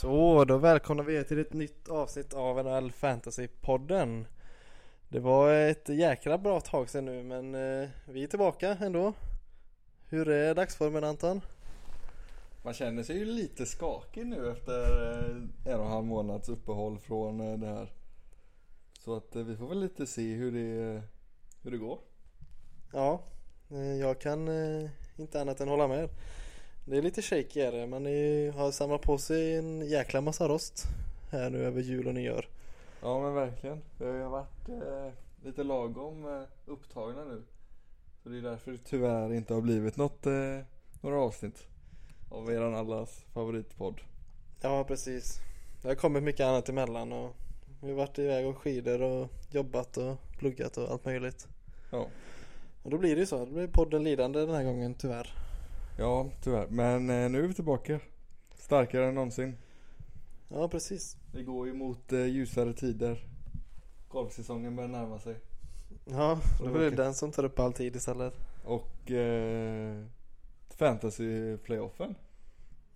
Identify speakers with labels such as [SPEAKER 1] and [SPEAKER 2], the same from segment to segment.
[SPEAKER 1] Så, då välkomnar vi er till ett nytt avsnitt av NHL Fantasy-podden. Det var ett jäkla bra tag sedan nu men eh, vi är tillbaka ändå. Hur är dagsformen Anton?
[SPEAKER 2] Man känner sig ju lite skakig nu efter eh, en och en halv månads uppehåll från eh, det här. Så att eh, vi får väl lite se hur det, hur det går.
[SPEAKER 1] Ja, eh, jag kan eh, inte annat än hålla med. Det är lite det. Man är, har samlat på sig en jäkla massa rost här nu över jul och nyår.
[SPEAKER 2] Ja men verkligen. Vi har ju varit eh, lite lagom eh, upptagna nu. Så det är därför det tyvärr inte har blivit något, eh, några avsnitt. Av eran allas favoritpodd.
[SPEAKER 1] Ja, precis. Det har kommit mycket annat emellan och vi har varit iväg och skidor och jobbat och pluggat och allt möjligt.
[SPEAKER 2] Ja.
[SPEAKER 1] Och då blir det ju så. Då blir podden lidande den här gången tyvärr.
[SPEAKER 2] Ja tyvärr. Men eh, nu är vi tillbaka. Starkare än någonsin.
[SPEAKER 1] Ja, precis.
[SPEAKER 2] Vi går ju mot eh, ljusare tider. Golfsäsongen börjar närma sig.
[SPEAKER 1] Ja, då blir det den som tar upp all tid istället.
[SPEAKER 2] Och eh, fantasy-playoffen.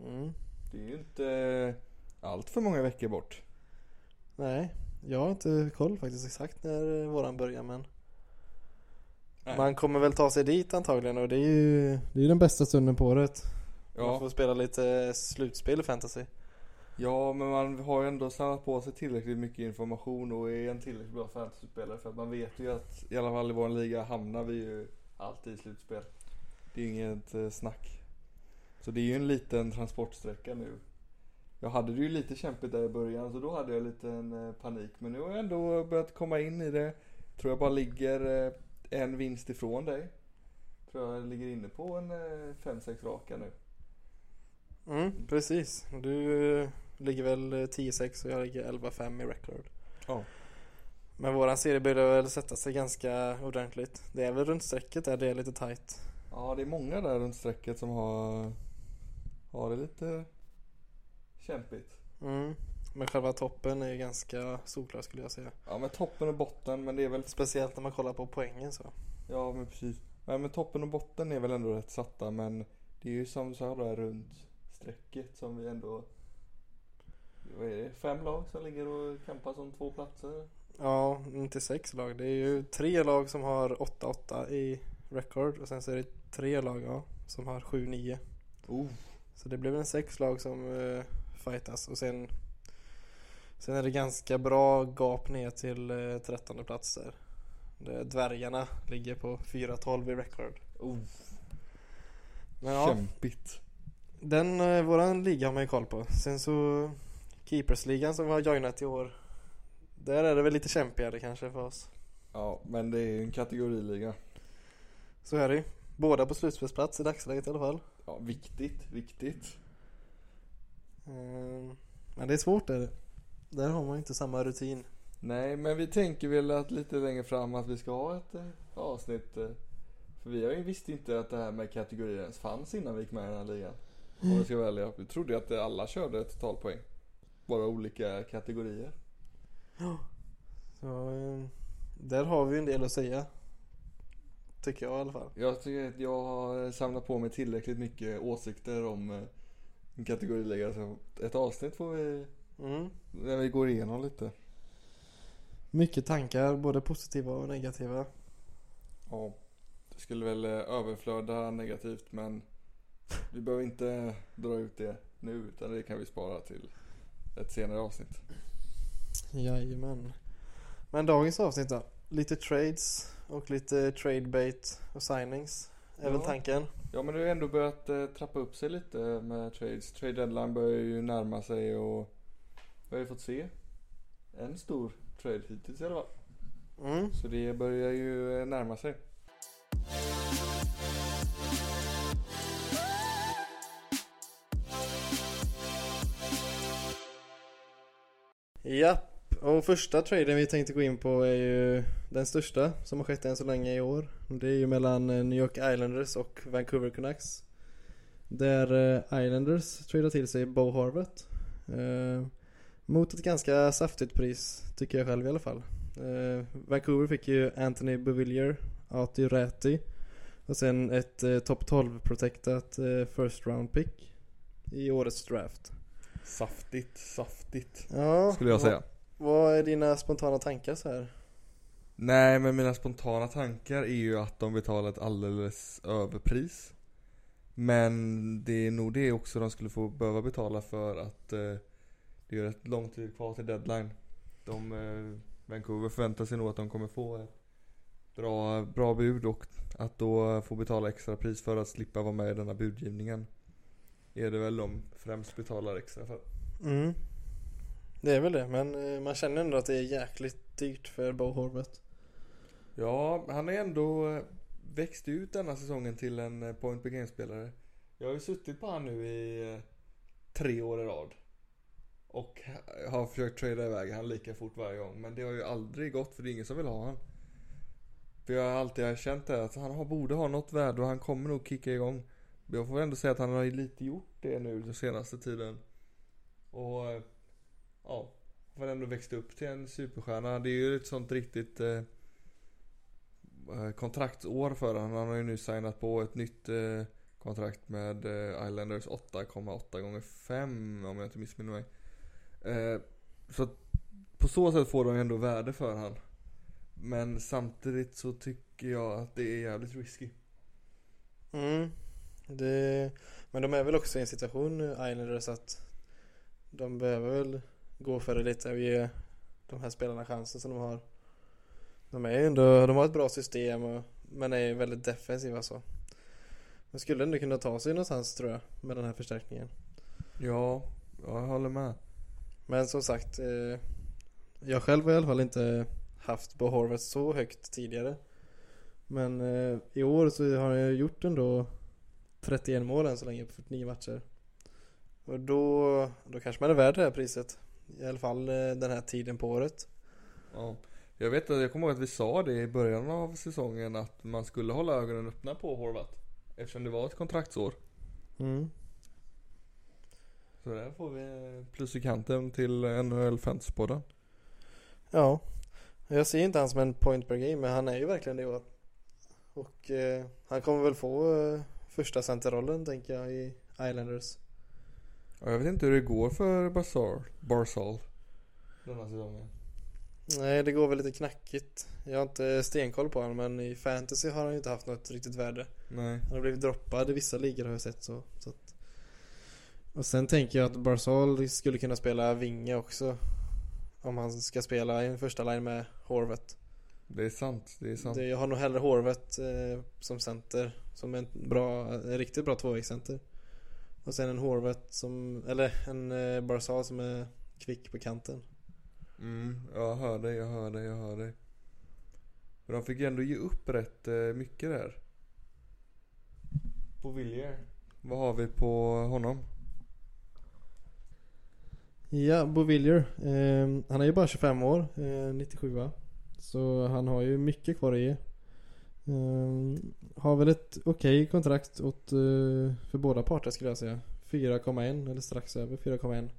[SPEAKER 1] Mm.
[SPEAKER 2] Det är ju inte allt för många veckor bort.
[SPEAKER 1] Nej, jag har inte koll faktiskt exakt när eh, våran börjar men
[SPEAKER 2] Nej.
[SPEAKER 1] man kommer väl ta sig dit antagligen och det är ju det är ju den bästa stunden på året. Man
[SPEAKER 2] Ja,
[SPEAKER 1] får spela lite slutspel i fantasy.
[SPEAKER 2] ja, men man har ju ändå samlat på sig tillräckligt mycket information och är en tillräckligt bra fantasyspelare för att man vet ju att i alla fall i vår liga hamnar vi ju alltid i slutspel. Det är inget eh, snack. Så det är ju en liten transportsträcka nu. Jag hade det ju lite kämpigt där i början så då hade jag lite en eh, panik. Men nu har jag ändå börjat komma in i det. Tror jag bara ligger eh, en vinst ifrån dig. Tror jag ligger inne på en 5-6 raka nu.
[SPEAKER 1] Mm, precis. Du eh, ligger väl eh, 10-6 och jag ligger 11-5 i record.
[SPEAKER 2] Ja.
[SPEAKER 1] Men våran serie börjar väl sätta sig ganska ordentligt. Det är väl runt strecket där det är lite tight.
[SPEAKER 2] Ja, det är många där runt strecket som har, har det lite kämpigt.
[SPEAKER 1] Mm. Men själva toppen är ju ganska solklar skulle jag säga.
[SPEAKER 2] Ja, men toppen och botten, men det är väl...
[SPEAKER 1] Speciellt när man kollar på poängen så.
[SPEAKER 2] Ja, men precis. Nej, men toppen och botten är väl ändå rätt satta, men det är ju som sa där runt strecket som vi ändå... Vad är det? Fem lag som ligger och kämpar om två platser.
[SPEAKER 1] Ja, inte sex lag. Det är ju tre lag som har 8-8 i record och sen så är det tre lag ja, som har 7-9.
[SPEAKER 2] Oh.
[SPEAKER 1] Så det blir väl en sex lag som uh, fightas och sen Sen är det ganska bra gap ner till uh, 13 plats där. Där Dvärgarna ligger på 4-12 i record.
[SPEAKER 2] Oh.
[SPEAKER 1] Men ja,
[SPEAKER 2] Kämpigt.
[SPEAKER 1] den, uh, våran liga har man ju koll på. Sen så Keepersligan som vi har joinat i år. Där är det väl lite kämpigare kanske för oss.
[SPEAKER 2] Ja, men det är ju en kategoriliga.
[SPEAKER 1] Så är det ju. Båda på slutspelsplats i dagsläget i alla fall.
[SPEAKER 2] Ja, viktigt, viktigt.
[SPEAKER 1] Ehm, Men det är svårt där. Där har man inte samma rutin.
[SPEAKER 2] Nej, men vi tänker väl att lite längre fram att vi ska ha ett eh, avsnitt. Eh, för vi visste inte att det här med kategorier ens fanns innan vi gick med i den här ligan. Om vi ska välja. Vi trodde ju att alla körde totalpoäng. Bara olika kategorier.
[SPEAKER 1] Så ehm, där har vi en del att säga. Tycker jag i alla fall.
[SPEAKER 2] Jag tycker att jag har samlat på mig tillräckligt mycket åsikter om eh, en kategorilägga. Så ett avsnitt får vi,
[SPEAKER 1] Mm.
[SPEAKER 2] när vi går igenom lite.
[SPEAKER 1] Mycket tankar, både positiva och negativa.
[SPEAKER 2] Ja, det skulle väl eh, överflöda negativt men vi behöver inte dra ut det nu utan det kan vi spara till ett senare avsnitt.
[SPEAKER 1] Jajamän. Men dagens avsnitt då? Lite trades och lite trade bait och signings. Är väl
[SPEAKER 2] Ja.
[SPEAKER 1] tanken.
[SPEAKER 2] Ja men det har ändå börjat eh, trappa upp sig lite med trades. Trade deadline börjar ju närma sig och vi har ju fått se en stor trade hittills i alla fall.
[SPEAKER 1] Mm.
[SPEAKER 2] Så det börjar ju eh, närma sig.
[SPEAKER 1] Japp. Och första traden vi tänkte gå in på är ju den största som har skett än så länge i år. Det är ju mellan eh, New York Islanders och Vancouver Canucks. Där eh, Islanders tradar till sig Bo Harvett. Mot ett ganska saftigt pris tycker jag själv i alla fall. Eh, Vancouver fick ju Anthony Bevillier, Ati Räti och sen ett eh, topp 12 protectat eh, first round pick i årets draft.
[SPEAKER 2] Saftigt, saftigt.
[SPEAKER 1] Ja,
[SPEAKER 2] Skulle jag säga.
[SPEAKER 1] Vad, vad är dina spontana tankar så här?
[SPEAKER 2] Nej men mina spontana tankar är ju att de betalar ett alldeles överpris. Men det är nog det också de skulle få behöva betala för att eh, det är rätt lång tid kvar till deadline. De, eh, Vancouver förväntar sig nog att de kommer få ett bra, bra bud och att då få betala extra pris för att slippa vara med i denna budgivningen. Är det väl de främst betalar extra för.
[SPEAKER 1] Mm. Det är väl det, men eh, man känner ändå att det är jäkligt dyrt för Bo Horvath.
[SPEAKER 2] Ja, han har ändå eh, växt ut denna säsongen till en eh, point per game-spelare. Jag har ju suttit på han nu i tre år i rad. Och har försökt trada iväg han lika fort varje gång. Men det har ju aldrig gått för det är ingen som vill ha han. För jag har alltid känt det att han borde ha något värde och han kommer nog kicka igång. Jag får ändå säga att han har ju lite gjort det nu den senaste tiden. Och ja, ja, har ändå växt upp till en superstjärna. Det är ju ett sånt riktigt eh, kontraktsår för honom. Han har ju nu signat på ett nytt eh, kontrakt med eh, Islanders 8,8 gånger 5 om jag inte missminner mig. Eh, så på så sätt får de ändå värde för han. Men samtidigt så tycker jag att det är jävligt risky.
[SPEAKER 1] Mm. Det, men de är väl också i en situation nu, Islanders, att de behöver väl gå för det lite och ge de här spelarna chansen som de har. De är ändå, de har ett bra system och, men är ju väldigt defensiva så. De skulle ändå kunna ta sig någonstans tror jag med den här förstärkningen.
[SPEAKER 2] Ja, jag håller med.
[SPEAKER 1] Men som sagt, eh, jag själv har i alla fall inte haft Bo Horvath så högt tidigare. Men eh, i år så har jag gjort ändå 31 mål än så länge på 49 matcher. Och då, då kanske man är värd det här priset. I alla fall eh, den här tiden på året.
[SPEAKER 2] Ja. Jag vet att jag kommer ihåg att vi sa det i början av säsongen att man skulle hålla ögonen öppna på Horvath. Eftersom det var ett kontraktsår.
[SPEAKER 1] Mm.
[SPEAKER 2] Så där får vi plus i kanten till NHL Fantasypodden.
[SPEAKER 1] Ja. Jag ser inte han som en point per game men han är ju verkligen det i år. Och eh, han kommer väl få eh, första centerrollen tänker jag i Islanders.
[SPEAKER 2] Ja, jag vet inte hur det går för Barzal, Barzal denna säsongen.
[SPEAKER 1] Nej, det går väl lite knackigt. Jag har inte stenkoll på honom men i fantasy har han ju inte haft något riktigt värde.
[SPEAKER 2] Nej.
[SPEAKER 1] Han har blivit droppad i vissa ligor har jag sett så. så att... Och sen tänker jag att Barzal skulle kunna spela vinge också. Om han ska spela i en första line med Horvet.
[SPEAKER 2] Det är sant, det är sant.
[SPEAKER 1] Det, jag har nog hellre Horvet eh, som center. Som en bra, en riktigt bra tvåvägscenter. Och sen en Horvet som, eller en eh, Barzal som är kvick på kanten.
[SPEAKER 2] Mm, jag hör dig, jag hör dig, jag hör dig. Men de fick ju ändå ge upp rätt eh, mycket där. På Villier. Vad har vi på honom?
[SPEAKER 1] Ja, Bovillier. Eh, han är ju bara 25 år, eh, 97 va? Så han har ju mycket kvar att ge. Eh, har väl ett okej kontrakt åt, eh, för båda parter skulle jag säga. 4,1 eller strax över 4,1.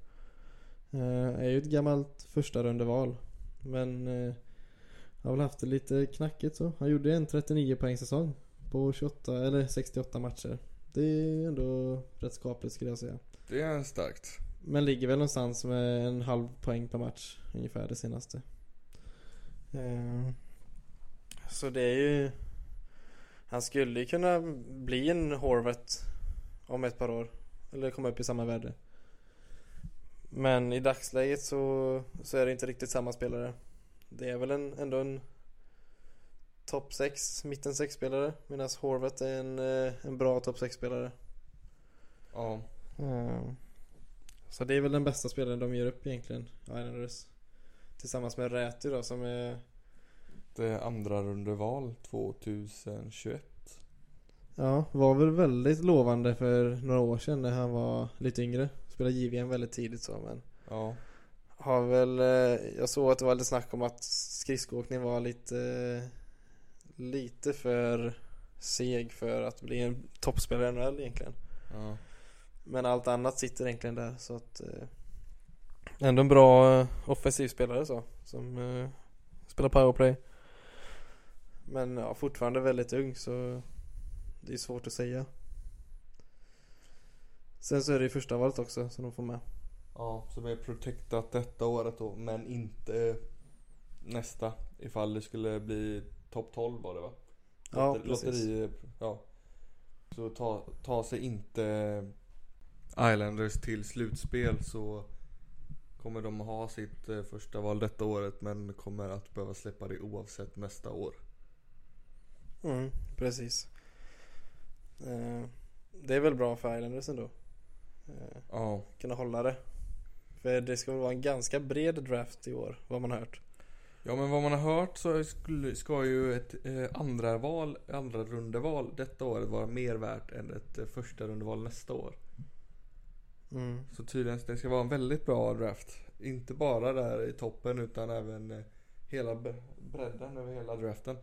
[SPEAKER 1] Eh, är ju ett gammalt första rundeval. Men eh, har väl haft det lite knackigt så. Han gjorde en 39 poäng säsong på 28 eller 68 matcher. Det är ändå rätt skapligt skulle jag säga.
[SPEAKER 2] Det är starkt.
[SPEAKER 1] Men ligger väl någonstans med en halv poäng per match ungefär det senaste. Eh, Så det är ju... Han skulle ju kunna bli en Horvath om ett par år. Eller komma upp i samma värde. Men i dagsläget så, så är det inte riktigt samma spelare. Det är väl en, ändå en topp 6, mitten 6 spelare. Medan Horvath är en, eh, en bra topp 6 spelare.
[SPEAKER 2] Ja.
[SPEAKER 1] Eh, Så det är väl den bästa spelaren de ger upp egentligen, Islanders. Tillsammans med Räty då som är
[SPEAKER 2] Det andra rundeval 2021.
[SPEAKER 1] Ja, var väl väldigt lovande för några år sedan när han var lite yngre. Spelade JVM väldigt tidigt så men
[SPEAKER 2] Ja.
[SPEAKER 1] Har väl, eh, jag såg att det var lite snack om att skridskoåkning var lite Lite för seg för att bli en toppspelare i NHL egentligen.
[SPEAKER 2] ja.
[SPEAKER 1] Men allt annat sitter egentligen där så att eh, Ändå en bra eh, offensiv spelare så Som eh, spelar powerplay Men ja, fortfarande väldigt ung så Det är svårt att säga Sen så är det ju första valet också som de får med
[SPEAKER 2] Ja, som är protectat detta året då, men inte nästa. Ifall det skulle bli topp 12 var det va?
[SPEAKER 1] Ja,
[SPEAKER 2] Lotter-
[SPEAKER 1] precis.
[SPEAKER 2] Lotteri, ja. Så ta, ta sig inte Islanders till slutspel så kommer de ha sitt eh, första val detta året men kommer att behöva släppa det oavsett nästa år.
[SPEAKER 1] Mm, precis. Eh, det är väl bra för Islanders ändå. Eh,
[SPEAKER 2] Ja,
[SPEAKER 1] kunna hålla det. För det ska väl vara en ganska bred draft i år, vad man har hört.
[SPEAKER 2] Ja men vad man har hört så ska ju ett andra val, andra rundeval detta året vara mer värt än ett första rundeval nästa år.
[SPEAKER 1] Mm.
[SPEAKER 2] Så tydligen, det ska vara en väldigt bra draft. Inte bara där i toppen utan även eh, hela bre- bredden över hela draften.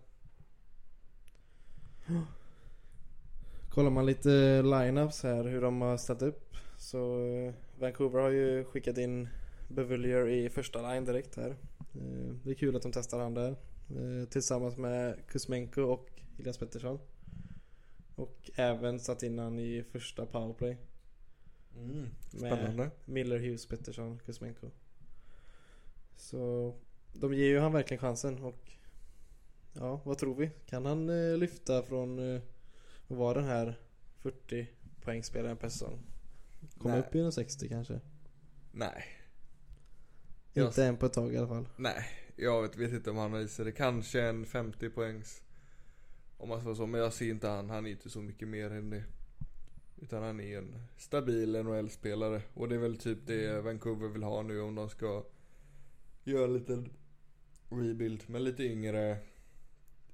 [SPEAKER 1] Kollar man lite lineups här hur de har ställt upp så eh, Vancouver har ju skickat in Bevillier i första line direkt här. Eh, Det är kul att de testar han där. Tillsammans med Kuzmenko och Elias Pettersson. Och även satt in han i första powerplay.
[SPEAKER 2] Mm, spännande.
[SPEAKER 1] Miller, Hughes, Pettersson, Kuzmenko. Så de ger ju han verkligen chansen och Ja, vad tror vi? Kan han eh, lyfta från eh, att vara den här 40 poängspelaren per säsong? Komma upp i en 60 kanske?
[SPEAKER 2] Nej. Jag-
[SPEAKER 1] Inte än på ett tag i alla fall.
[SPEAKER 2] Nej, jag vet, vet inte om han har i sig det. Kanske en 50 poängs. Om man ska så. Men jag ser inte han. Han är inte så mycket mer än det. Utan han är en stabil NHL-spelare. Och det är väl typ det Vancouver vill ha nu om de ska göra en liten rebuild med lite yngre.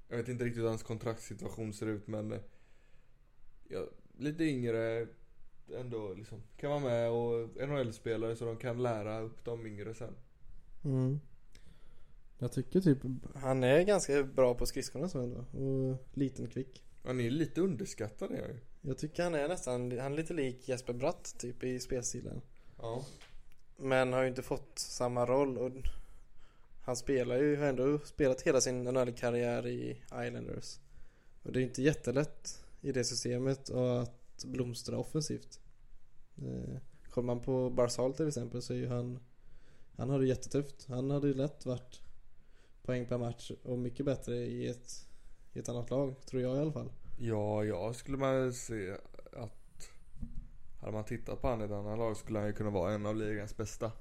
[SPEAKER 2] Jag vet inte riktigt hur hans kontraktssituation ser ut men ja, lite yngre ändå liksom. Kan vara med och NHL-spelare så de kan lära upp de yngre sen.
[SPEAKER 1] Mm. Jag tycker typ han är ganska bra på skridskorna så ändå. Och liten kvick.
[SPEAKER 2] Han är lite underskattad är han ju.
[SPEAKER 1] Jag tycker han är nästan, han är lite lik Jesper Bratt typ i spelstilen.
[SPEAKER 2] Ja.
[SPEAKER 1] Men har ju inte fått samma roll och han spelar ju, har ändå spelat hela sin NHL-karriär i Islanders. Och det är ju inte jättelätt i det systemet och att blomstra offensivt. Eh, kollar man på Barzal till exempel så är ju han Han hade det jättetufft. Han hade ju lätt varit poäng per match och mycket bättre i ett, i ett annat lag, tror jag i alla fall.
[SPEAKER 2] Ja, jag skulle man se att hade man tittat på han i ett annat lag skulle han ju kunna vara en av ligans bästa.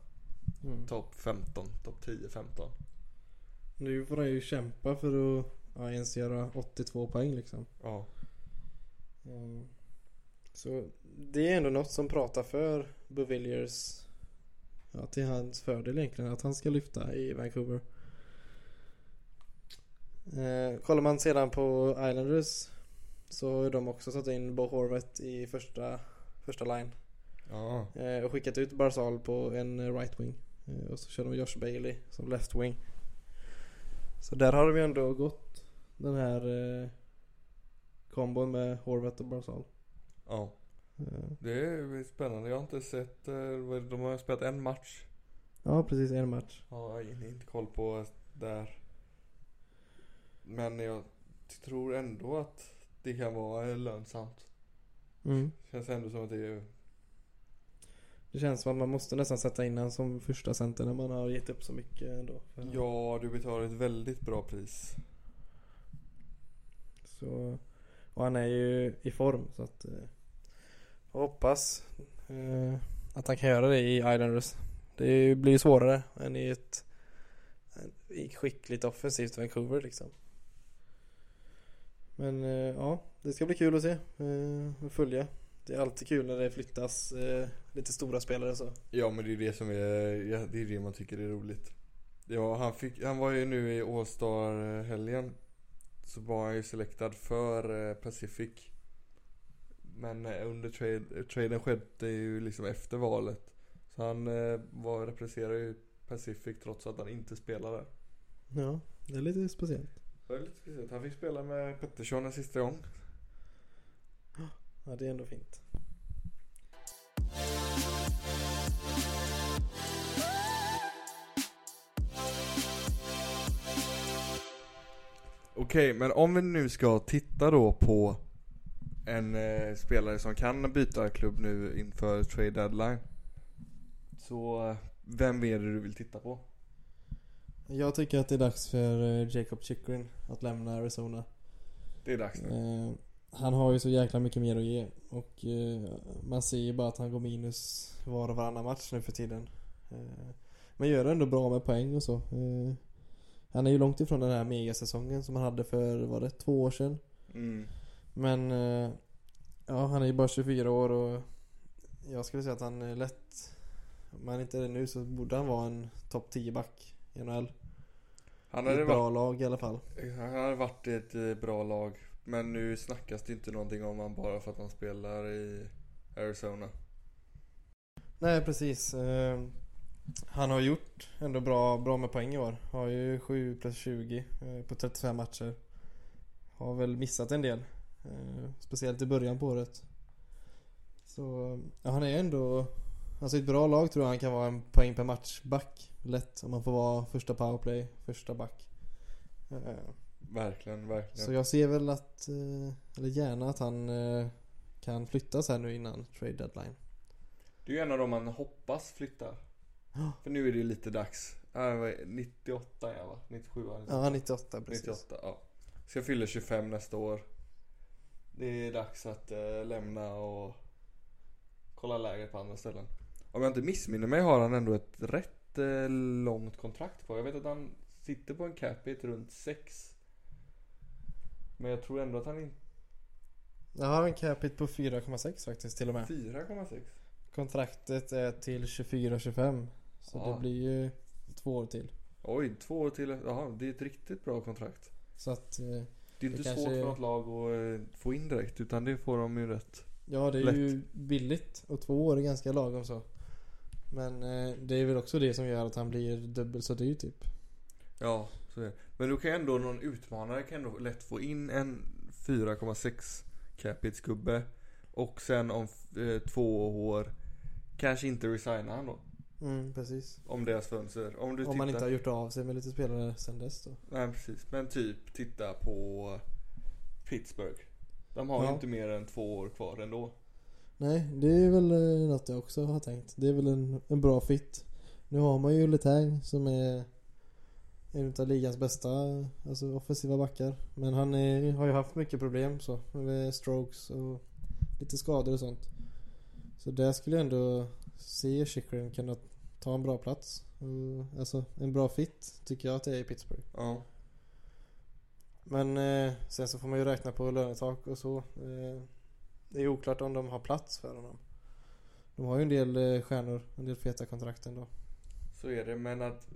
[SPEAKER 1] Mm.
[SPEAKER 2] Topp 15, topp 10-15.
[SPEAKER 1] Nu får han ju kämpa för att ja, ens göra 82 poäng liksom.
[SPEAKER 2] Ja.
[SPEAKER 1] Mm. Så det är ändå något som pratar för Bovilliers Ja, till hans fördel egentligen att han ska lyfta i Vancouver. Eh, kollar man sedan på Islanders så de också satt in Bo Horvath i första, första line.
[SPEAKER 2] Ja.
[SPEAKER 1] Eh, och skickat ut Barzal på en eh, right wing. Eh, och så kör de Josh Bailey som left wing. Så där har de ju ändå gått den här eh, kombon med Horvath och Barzal.
[SPEAKER 2] Ja.
[SPEAKER 1] Eh,
[SPEAKER 2] Det är spännande. Jag har inte sett, eh, de har spelat en match.
[SPEAKER 1] ja, precis en match.
[SPEAKER 2] Ja, jag har inte koll på där. Men jag tror ändå att det kan vara lönsamt.
[SPEAKER 1] Mm.
[SPEAKER 2] Känns ändå som att det är
[SPEAKER 1] Det känns som att man måste nästan sätta in honom som första center när man har gett upp så mycket ändå. För-
[SPEAKER 2] Ja, du betalar ett väldigt bra pris.
[SPEAKER 1] Så, och han är ju i form så att eh, jag hoppas eh, att han kan göra det i Islanders. Det blir ju svårare än i ett i skickligt offensivt Vancouver liksom. Men eh, ja, det ska bli kul att se eh, och följa. Det är alltid kul när det flyttas eh, lite stora spelare så.
[SPEAKER 2] Ja men det är det som är, ja, det är det man tycker är roligt. Ja han fick, han var ju nu i All-Star helgen Så var han ju selectad för eh, Pacific Men eh, under trade, traden skedde ju liksom efter valet Så han eh, var, representerar ju Pacific trots att han inte spelade
[SPEAKER 1] Ja, det är lite speciellt.
[SPEAKER 2] Det är lite speciellt. Han fick spela med Pettersson en sista gång
[SPEAKER 1] Ja, det är ändå fint.
[SPEAKER 2] Okej, men om vi nu ska titta då på en eh, spelare som kan byta klubb nu inför trade deadline. Så, eh, vem är det du vill titta på?
[SPEAKER 1] Jag tycker att det är dags för eh, Jacob Chikrin att lämna Arizona.
[SPEAKER 2] Det är dags nu.
[SPEAKER 1] Eh, han har ju så jäkla mycket mer att ge och eh, man ser ju bara att han går minus var och varannan match nu för tiden. Eh, men gör ändå bra med poäng och så. Han är ju långt ifrån den här megasäsongen som han hade för, var det, två år sedan?
[SPEAKER 2] Mm.
[SPEAKER 1] Men ja, han är ju bara 24 år och jag skulle säga att han är lätt Om han inte är det nu så borde han vara en topp 10 back i NHL.
[SPEAKER 2] Han
[SPEAKER 1] I
[SPEAKER 2] hade
[SPEAKER 1] ett bra
[SPEAKER 2] varit,
[SPEAKER 1] lag i alla fall.
[SPEAKER 2] han hade varit i ett eh, bra lag. Men nu snackas det inte någonting om han bara för att han spelar i Arizona.
[SPEAKER 1] Nej precis. Eh, han har gjort ändå bra, bra med poäng i år. Har ju 7 plus 20 eh, på 35 matcher. Har väl missat en del. Eh, speciellt i början på året. Så ja, han är ändå Alltså i ett bra lag tror jag han kan vara en poäng per match back. Lätt om man får vara första powerplay, första back. Eh,
[SPEAKER 2] Verkligen, verkligen.
[SPEAKER 1] Så jag ser väl att, eh, eller gärna att han eh, kan flyttas här nu innan trade deadline.
[SPEAKER 2] Det är ju en av dem man hoppas flyttar.
[SPEAKER 1] Ja.
[SPEAKER 2] För nu är det ju lite dags. Äh, vad är- 98 är jag va? 97 va?
[SPEAKER 1] Ja, 98 precis.
[SPEAKER 2] 98, ja. Så jag fyller 25 nästa år. Det är dags att eh, lämna och kolla läget på andra ställen. Om jag inte missminner mig har han ändå ett rätt eh, långt kontrakt på. Jag vet att han sitter på en capita runt 6. Men jag tror ändå att han inte...
[SPEAKER 1] Jag har en capita på 4,6 faktiskt till och med.
[SPEAKER 2] 4,6?
[SPEAKER 1] Kontraktet är till 24-25. Så
[SPEAKER 2] Ja.
[SPEAKER 1] det blir ju två år till.
[SPEAKER 2] Oj, två år till. Jaha, det är ett riktigt bra kontrakt.
[SPEAKER 1] Så att, eh,
[SPEAKER 2] Det är
[SPEAKER 1] Det
[SPEAKER 2] inte
[SPEAKER 1] kanske-
[SPEAKER 2] svårt för något lag att eh, få in direkt utan det får de ju rätt.
[SPEAKER 1] ja det är
[SPEAKER 2] Lätt.
[SPEAKER 1] ju billigt och två år är ganska lagom så. Men eh, det är väl också det som gör att han blir dubbelt så dyr typ.
[SPEAKER 2] Ja, så är det. Men då kan ändå någon utmanare kan ändå lätt få in en 4,6 capita gubbe Och sen om eh, två år kanske inte resigna han då.
[SPEAKER 1] Mm, precis.
[SPEAKER 2] Om deras fönster. Om du
[SPEAKER 1] Om
[SPEAKER 2] tittar...
[SPEAKER 1] man inte har gjort av sig med lite spelare sen dess då.
[SPEAKER 2] Nej precis. Men typ titta på Pittsburgh. De har
[SPEAKER 1] Ja.
[SPEAKER 2] inte mer än två år kvar ändå.
[SPEAKER 1] Nej, det är väl eh, något jag också har tänkt. Det är väl en, en bra fit. Nu har man ju Letang som är en av ligans bästa alltså offensiva backar. Men han är, har ju haft mycket problem så med strokes och lite skador och sånt. Så där skulle jag ändå se Chikrin kunna ta en bra plats. Alltså en bra fit tycker jag att det är i Pittsburgh.
[SPEAKER 2] Ja.
[SPEAKER 1] Men eh, sen så får man ju räkna på lönetak och så. Eh, det är oklart om de har plats för honom. De har ju en del eh, stjärnor, en del feta kontrakt ändå.
[SPEAKER 2] Så är det, men att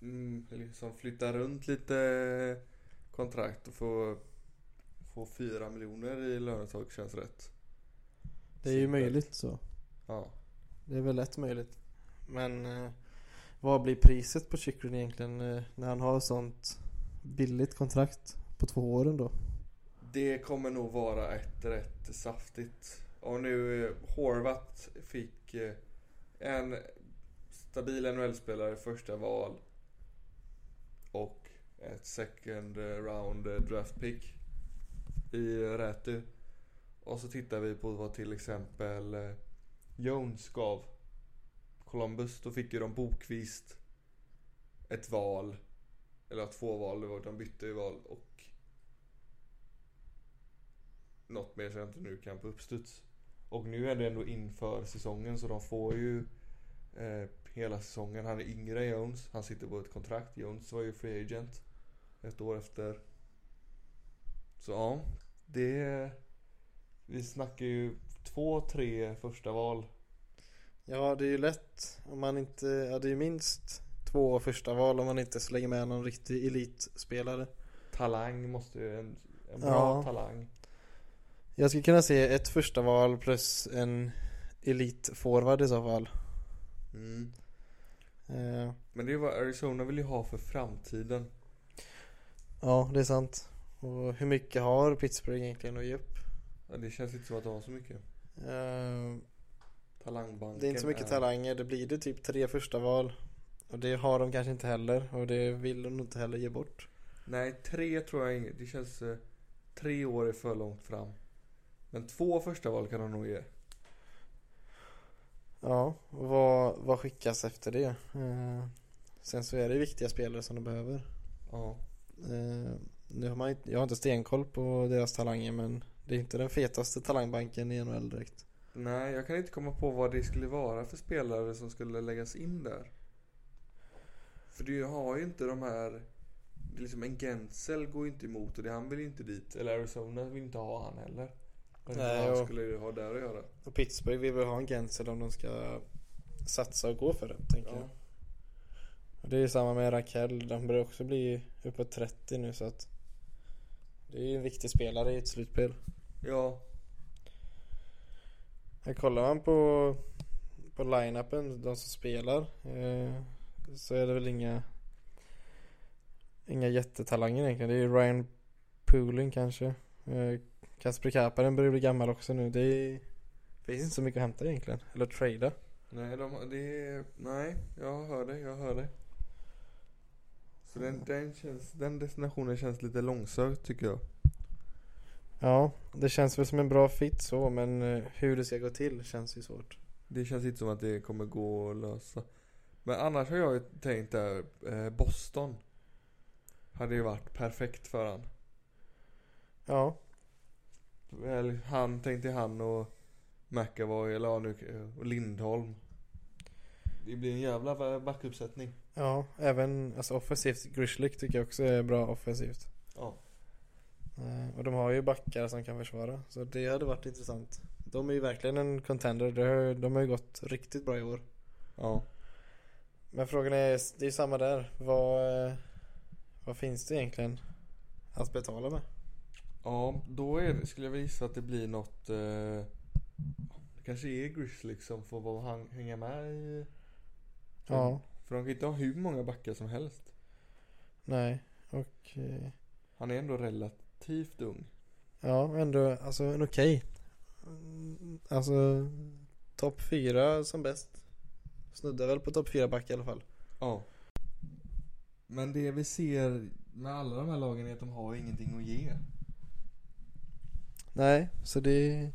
[SPEAKER 2] mm, liksom flytta runt lite kontrakt och få, få 4 miljoner i lönetag känns rätt.
[SPEAKER 1] Det är ju
[SPEAKER 2] Simpelt.
[SPEAKER 1] möjligt så.
[SPEAKER 2] Ja.
[SPEAKER 1] Det är väl lätt möjligt. Men eh, vad blir priset på Chikrin egentligen eh, när han har sånt billigt kontrakt på två år ändå?
[SPEAKER 2] Det kommer nog vara ett rätt saftigt. Och nu eh, Horvat fick eh, en stabil NHL-spelare första val och ett second round draft pick i Rätu. Och så tittar vi på vad till exempel eh, Jones gav Columbus. Då fick ju de bokvist ett val. Eller ja, två val, de bytte ju val och något mer som jag inte nu kan på uppstuds. Och nu är det ändå inför säsongen så de får ju eh, hela säsongen. Han är yngre än Jones. Han sitter på ett kontrakt. Jones var ju free agent ett år efter. Så ja, det... Vi snackar ju två, tre första val.
[SPEAKER 1] Ja, det är ju lätt om man inte, ja det är ju minst två första val om man inte slänger med någon riktig elitspelare.
[SPEAKER 2] Talang måste ju... En, en bra
[SPEAKER 1] Ja.
[SPEAKER 2] talang.
[SPEAKER 1] Jag skulle kunna se ett första val plus en elitforward i så fall.
[SPEAKER 2] Mm.
[SPEAKER 1] Eh,
[SPEAKER 2] Men det är vad Arizona vill ju ha för framtiden.
[SPEAKER 1] ja, det är sant. Och hur mycket har Pittsburgh egentligen att ge upp?
[SPEAKER 2] Ja, det känns inte som att de har så mycket.
[SPEAKER 1] Eh,
[SPEAKER 2] Talangbanken
[SPEAKER 1] det är inte så mycket
[SPEAKER 2] är...
[SPEAKER 1] talanger. Det blir det typ tre första val. Och det har de kanske inte heller. Och det vill de inte heller ge bort.
[SPEAKER 2] Nej, tre tror jag inget. Det känns... Eh, tre år är för långt fram. Men två första val kan de nog ge.
[SPEAKER 1] Ja, vad, vad skickas efter det? Eh, sen så är det viktiga spelare som de behöver.
[SPEAKER 2] Ja.
[SPEAKER 1] Eh, nu har man, inte- jag har inte stenkoll på deras talanger men det är inte den fetaste talangbanken i NHL direkt.
[SPEAKER 2] Nej, jag kan inte komma på vad det skulle vara för spelare som skulle läggas in där. För du har ju inte de här... Det är liksom en Gensel går inte emot och det, han vill inte dit. Eller Arizona vill inte ha han heller.
[SPEAKER 1] Nej,
[SPEAKER 2] vad han
[SPEAKER 1] och-
[SPEAKER 2] skulle ju ha där att göra.
[SPEAKER 1] Och Pittsburgh vill väl ha en Gensel om de ska satsa och gå för det tänker
[SPEAKER 2] Ja.
[SPEAKER 1] jag. Och det är ju samma med Rakell, de börjar också bli uppåt 30 nu så att det är ju en viktig spelare i ett slutspel.
[SPEAKER 2] Ja.
[SPEAKER 1] Här kollar man på, på line-upen, de som spelar, eh, så är det väl inga inga jättetalanger egentligen. Det är ju Ryan Poolin kanske. Eh, Kasper Kapanen börjar bli gammal också nu. Det är, finns inte så mycket att hämta egentligen. Eller trada.
[SPEAKER 2] Nej, de, det är... Nej, jag hör det, jag hör det. Så den, den, känns, den destinationen känns lite långsökt tycker jag.
[SPEAKER 1] Ja, det känns väl som en bra fit så men eh, hur det ska gå till känns ju svårt.
[SPEAKER 2] Det känns inte som att det kommer gå att lösa. Men annars har jag ju tänkt där, eh, Boston. Hade ju varit perfekt för han.
[SPEAKER 1] Ja,
[SPEAKER 2] Eller han, tänkte han och McAvoy, eller ja nu, och Lindholm. Det blir en jävla backuppsättning.
[SPEAKER 1] ja även alltså offensivt. Grishlik tycker jag också är bra offensivt.
[SPEAKER 2] Ja.
[SPEAKER 1] Eh, Och de har ju backar som kan försvara. Så det hade varit intressant. De är ju verkligen en contender. De har, de har ju gått riktigt bra i år.
[SPEAKER 2] Ja.
[SPEAKER 1] Men frågan är, det är ju samma där. Vad, eh, vad finns det egentligen att betala med?
[SPEAKER 2] Ja, då det, skulle jag gissa att det blir något eh, kanske är Grizzly som får vara, hänga med i
[SPEAKER 1] Ja,
[SPEAKER 2] För de kan inte ha hur många backar som helst
[SPEAKER 1] nej. Och eh,
[SPEAKER 2] Han är ändå relativt ung
[SPEAKER 1] ja, ändå alltså en okej. Mm, Alltså topp fyra som bäst. Snuddar väl på topp fyra back i alla fall.
[SPEAKER 2] Ja Men det vi ser med alla de här lagen är att de har ingenting att ge
[SPEAKER 1] Nej, så det,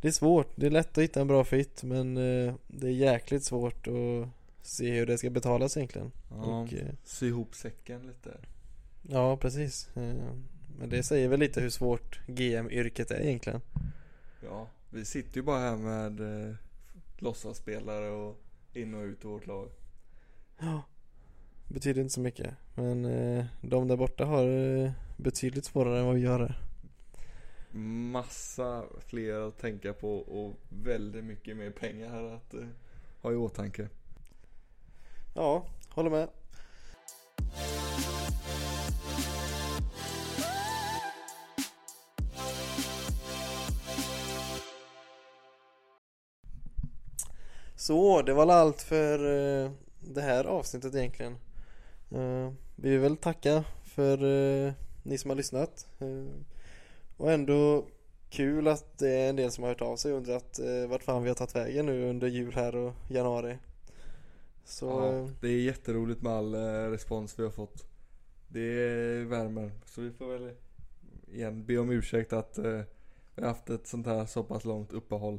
[SPEAKER 1] det är svårt. Det är lätt att hitta en bra fit men eh, det är jäkligt svårt att se hur det ska betalas egentligen.
[SPEAKER 2] Ja,
[SPEAKER 1] Och, eh,
[SPEAKER 2] sy ihop säcken lite
[SPEAKER 1] ja, precis. Eh, Men det säger väl lite hur svårt GM-yrket är egentligen.
[SPEAKER 2] Ja, vi sitter ju bara här med låtsasspelare och in och ut ur vårt lag
[SPEAKER 1] Ja, betyder inte så mycket. Men de där borta har betydligt svårare än vad vi gör här.
[SPEAKER 2] Massa fler att tänka på och väldigt mycket mer pengar att eh, ha i åtanke
[SPEAKER 1] Ja, håller med. Så, det var allt för eh, det här avsnittet egentligen. Eh, vi vill väl tacka för eh, ni som har lyssnat. Eh, och ändå kul att det är en del som har hört av sig och undrat eh, vart fan vi har tagit vägen nu under jul här och januari. Så
[SPEAKER 2] ja,
[SPEAKER 1] eh,
[SPEAKER 2] Det är jätteroligt med all eh, respons vi har fått Det värmer Så vi får väl igen be om ursäkt att eh, vi har haft ett sånt här så pass långt uppehåll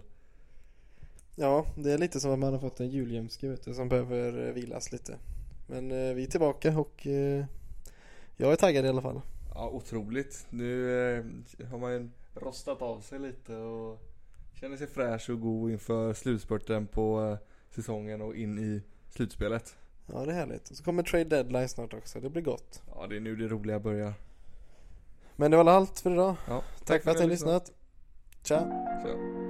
[SPEAKER 1] Ja, det är lite som att man har fått en vet du, som behöver eh, vilas lite. Men eh, vi är tillbaka och jag är taggad i alla fall.
[SPEAKER 2] Ja otroligt Nu eh, har man ju rostat av sig lite och Känner sig fräsch och god inför slutspurten på eh, säsongen och in i slutspelet
[SPEAKER 1] Ja, det är härligt. Och så kommer trade deadline snart också. Det blir gott.
[SPEAKER 2] Ja det är nu det roliga börjar
[SPEAKER 1] Men det var allt för idag.
[SPEAKER 2] Ja,
[SPEAKER 1] Tack, för att ni har lyssnat. Ciao.
[SPEAKER 2] Så.